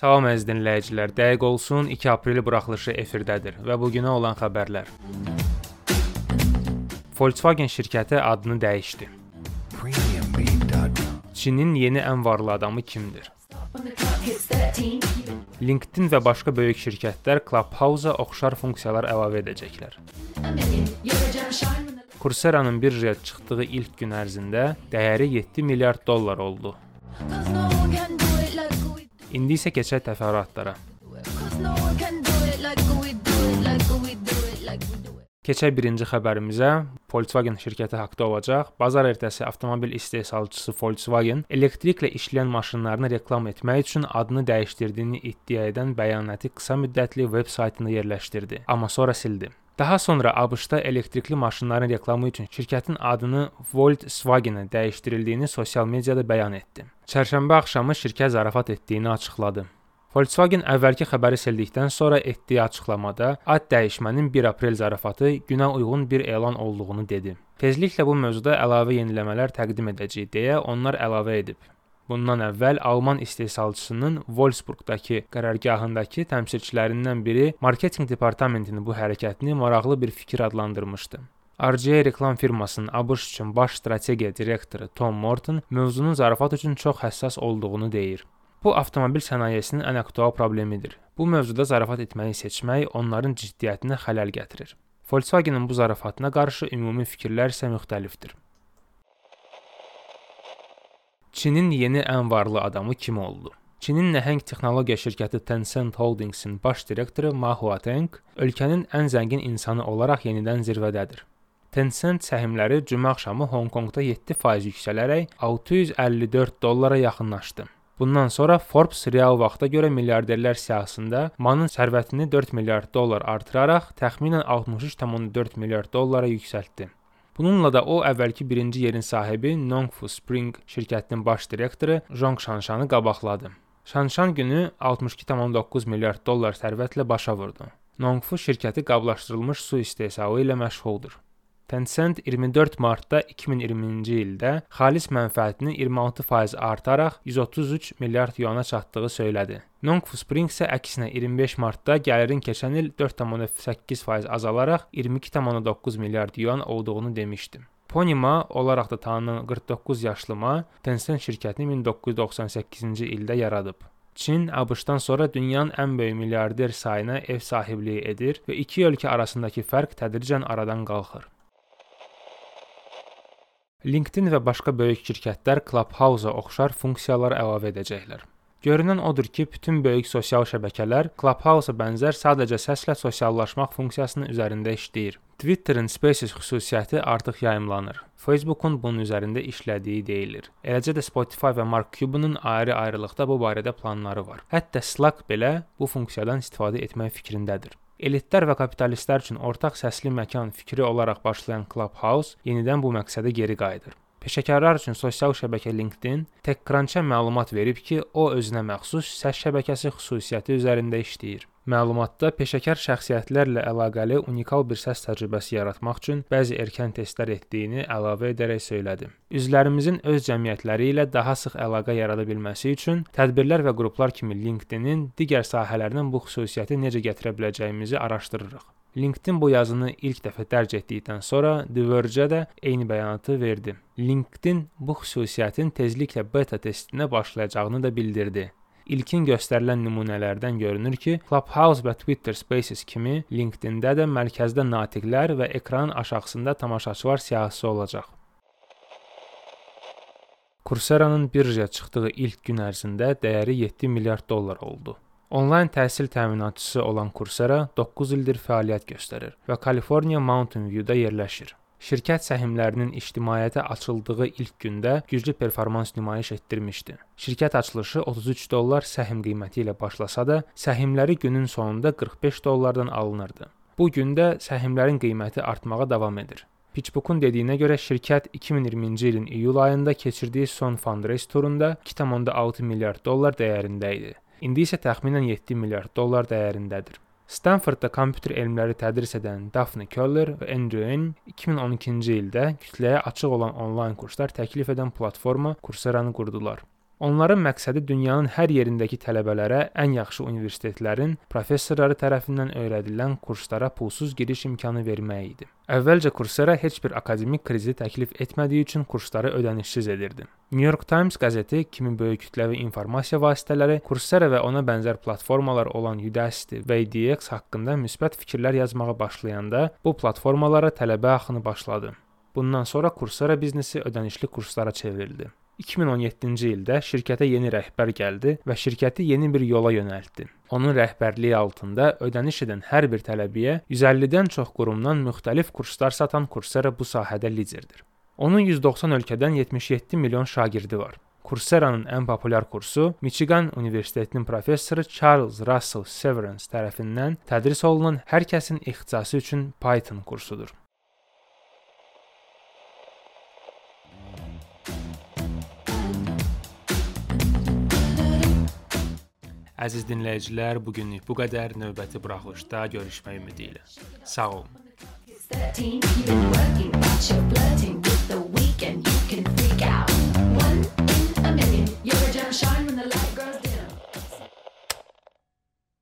Salam əziz dinləyicilər. Dəqiq olsun 2 aprel buraxılışı efirdədir və bu günə olan xəbərlər. Volkswagen şirkəti adını dəyişdi. Çinin yeni ən varlı adamı kimdir? LinkedIn və başqa böyük şirkətlər Clubhouse-a oxşar funksiyalar əlavə edəcəklər. Coursera-nın birjaya çıxdığı ilk gün ərzində dəyəri 7 milyard dollar oldu. İndi isə keçək təfərrüatlara. Keçək birinci xəbərimizə. Volkswagen şirkəti haqqında olacaq. Bazar ertəsi avtomobil istehsalçısı Volkswagen elektriklə işləyən maşınlarını reklam etmək üçün adını dəyişdirdiyini iddia edən bəyanatı qısa müddətli veb saytına yerləşdirdi, amma sonra sildi. Daha sonra ABŞ-da elektrikli maşınların reklamı üçün şirkətin adını Volkswagen-ə dəyişdirildiyini sosial mediada bəyan etdi. Çərşənbə axşamı şirkət zarafat etdiyini açıqladı. Volkswagen əvvəlki xəbəri sildikdən sonra etdiyi açıqlamada ad dəyişmənin 1 aprel zarafatı günə uyğun bir elan olduğunu dedi. Tezliklə bu mövzuda əlavə yeniləmələr təqdim edəcəyik deyə onlar əlavə edib. Bundan əvvəl Alman istehsalçısının Wolfsburgdakı qərargahındakı təmsilçilərindən biri marketinq departamentinin bu hərəkətini maraqlı bir fikir adlandırmışdı. RCA reklam firmasının ABŞ üçün baş strategiya direktoru Tom Morton mövzunun zarafat üçün çox həssas olduğunu deyir. Bu avtomobil sənayesinin ən aktual problemidir. Bu mövzuda zarafat etməyi seçmək onların ciddiyyətinə xələl gətirir. Volkswagen-in bu zarafatına qarşı ümumi fikirlər isə müxtəlifdir. Çinin yeni ən varlı adamı kim oldu? Çinin nəhəng texnologiya şirkəti Tencent Holdings-in baş direktoru Ma Huateng ölkənin ən zəngin insanı olaraq yenidən zirvədədir. Tencent səhmləri cümə axşamı Honkonqda 7% yüksələrək 654 dollara yaxınlaşdı. Bundan sonra Forbes real vaxta görə milyarderlər siyahısında Manın sərvətini 4 milyard dollar artıraraq təxminən 63,4 milyard dollara yüksəltdi. Bununla da o əvvəlki birinci yerin sahibi Nongfu Spring şirkətinin baş direktoru Zhong Shanshanı qabaqladı. Shanshan günü 62,9 milyard dollar sərvətlə başa vurdu. Nongfu şirkəti qablaşdırılmış su istehsalı ilə məşğuldur. Tencent 24 martda 2020-ci ildə xalis mənfəətini 26% artaraq 133 milyard yuana çatdığı söylədi. Nongfu Spring isə əksinə 25 martda gəlirin keçən il 4,8% azalaraq 22,9 milyard yuan olduğunu demişdi. Ponyma olaraq da tanınan 49 yaşlı Ma Tencent şirkətini 1998-ci ildə yaradıb. Çin ABŞ-dan sonra dünyanın ən böyük milyarder sayına ev sahibliyi edir və iki ölkə arasındakı fərq tədricən aradan qalxır. LinkedIn və başqa böyük şirkətlər Clubhouse-a oxşar funksiyalar əlavə edəcəklər. Görünən odur ki, bütün böyük sosial şəbəkələr Clubhouse-a bənzər sadəcə səslə sosiallaşmaq funksiyasının üzərində işləyir. Twitter-in Spaces xüsusiyyəti artıq yayımlanır. Facebook-un bunun üzərində işlədiyi deyilir. Eləcə də Spotify və Mark Cuban-ın ayrı-ayrılıqda bu barədə planları var. Hətta Slack belə bu funksiyadan istifadə etmək fikrindədir. Elitlər və kapitalistlər üçün ortaq səsli məkan fikri olaraq başlayan Clubhouse yenidən bu məqsədə geri qayıdır. Peşəkarlar üçün sosial şəbəkə LinkedIn TechCrunch-a məlumat verib ki, o özünə məxsus səs şəbəkəsi xüsusiyyəti üzərində işləyir. Məlumatda peşəkar şəxsiyyətlərlə əlaqəli unikal bir səs təcrübəsi yaratmaq üçün bəzi erkən testlər etdiyini əlavə edərək söylədi. Üzvlərimizin öz cəmiyyətləri ilə daha sıx əlaqə yarada bilməsi üçün tədbirlər və qruplar kimi LinkedIn-in digər sahələrdən bu xüsusiyyəti necə gətirə biləcəyimizi araşdırırıq. LinkedIn bu yazını ilk dəfə dərc etdikdən sonra The Verge də eyni bəyanatı verdi. LinkedIn bu xüsusiyyətin tezliklə beta testinə başlayacağını da bildirdi. İlkin göstərilən nümunələrdən görünür ki, Clubhouse və Twitter Spaces kimi LinkedIn-də də mərkəzdə natiqlər və ekranın aşağısında tamaşaçılar siyahısı olacaq. Coursera-nın birjaya çıxdığı ilk gün ərzində dəyəri 7 milyard dollar oldu. Onlayn təhsil təminatçısı olan Coursera 9 ildir fəaliyyət göstərir və Kaliforniya Mountain View-da yerləşir. Şirkət səhmlərinin ictimaiyyətə açıldığı ilk gündə güclü performans nümayiş etdirmişdi. Şirkət açılışı 33 dollar səhm qiyməti ilə başlasa da, səhmləri günün sonunda 45 dollardan alınırdı. Bu gün də səhmlərin qiyməti artmağa davam edir. Pitchbookun dediyinə görə şirkət 2020-ci ilin iyul ayında keçirdiyi son fundraise turunda 2.6 milyard dollar dəyərində idi. İndi isə təxminən 7 milyard dollar dəyərindədir. Stanfordda kompüter elmləri tədris edən Daphne Keller və Andrew Ng 2012-ci ildə kütləyə açıq olan onlayn kurslar təklif edən platforma Coursera-nı qurdular. Onların məqsədi dünyanın hər yerindəki tələbələrə ən yaxşı universitetlərin professorları tərəfindən öyrədilən kurslara pulsuz giriş imkanı vermək idi. Əvvəlcə Coursera heç bir akademik krediti təklif etmədiyi üçün kursları ödənişsiz edirdi. New York Times qəzeti kimi böyük kütləvi informasiya vasitələri Coursera və ona bənzər platformalar olan Udacity və edX haqqında müsbət fikirlər yazmağa başlayanda bu platformalara tələbə axını başladı. Bundan sonra Coursera biznesi ödənişli kurslara çevrildi. 2017-ci ildə şirkətə yeni rəhbər gəldi və şirkəti yeni bir yola yönəltdi. Onun rəhbərliyi altında ödəniş edən hər bir tələbəyə 150-dən çox qurumdan müxtəlif kurslar satan Coursera bu sahədə liderdir. Onun 190 ölkədən 77 milyon şagirdi var. Coursera-nın ən populyar kursu Michigan Universitetinin professoru Charles Russell Severance tərəfindən tədris olunan hər kəsin ixtisası üçün Python kursudur. Əziz dinləyicilər, bu günlük bu qədər. Növbəti buraxılışda görüşmək ümidi ilə. Sağ olun. 13,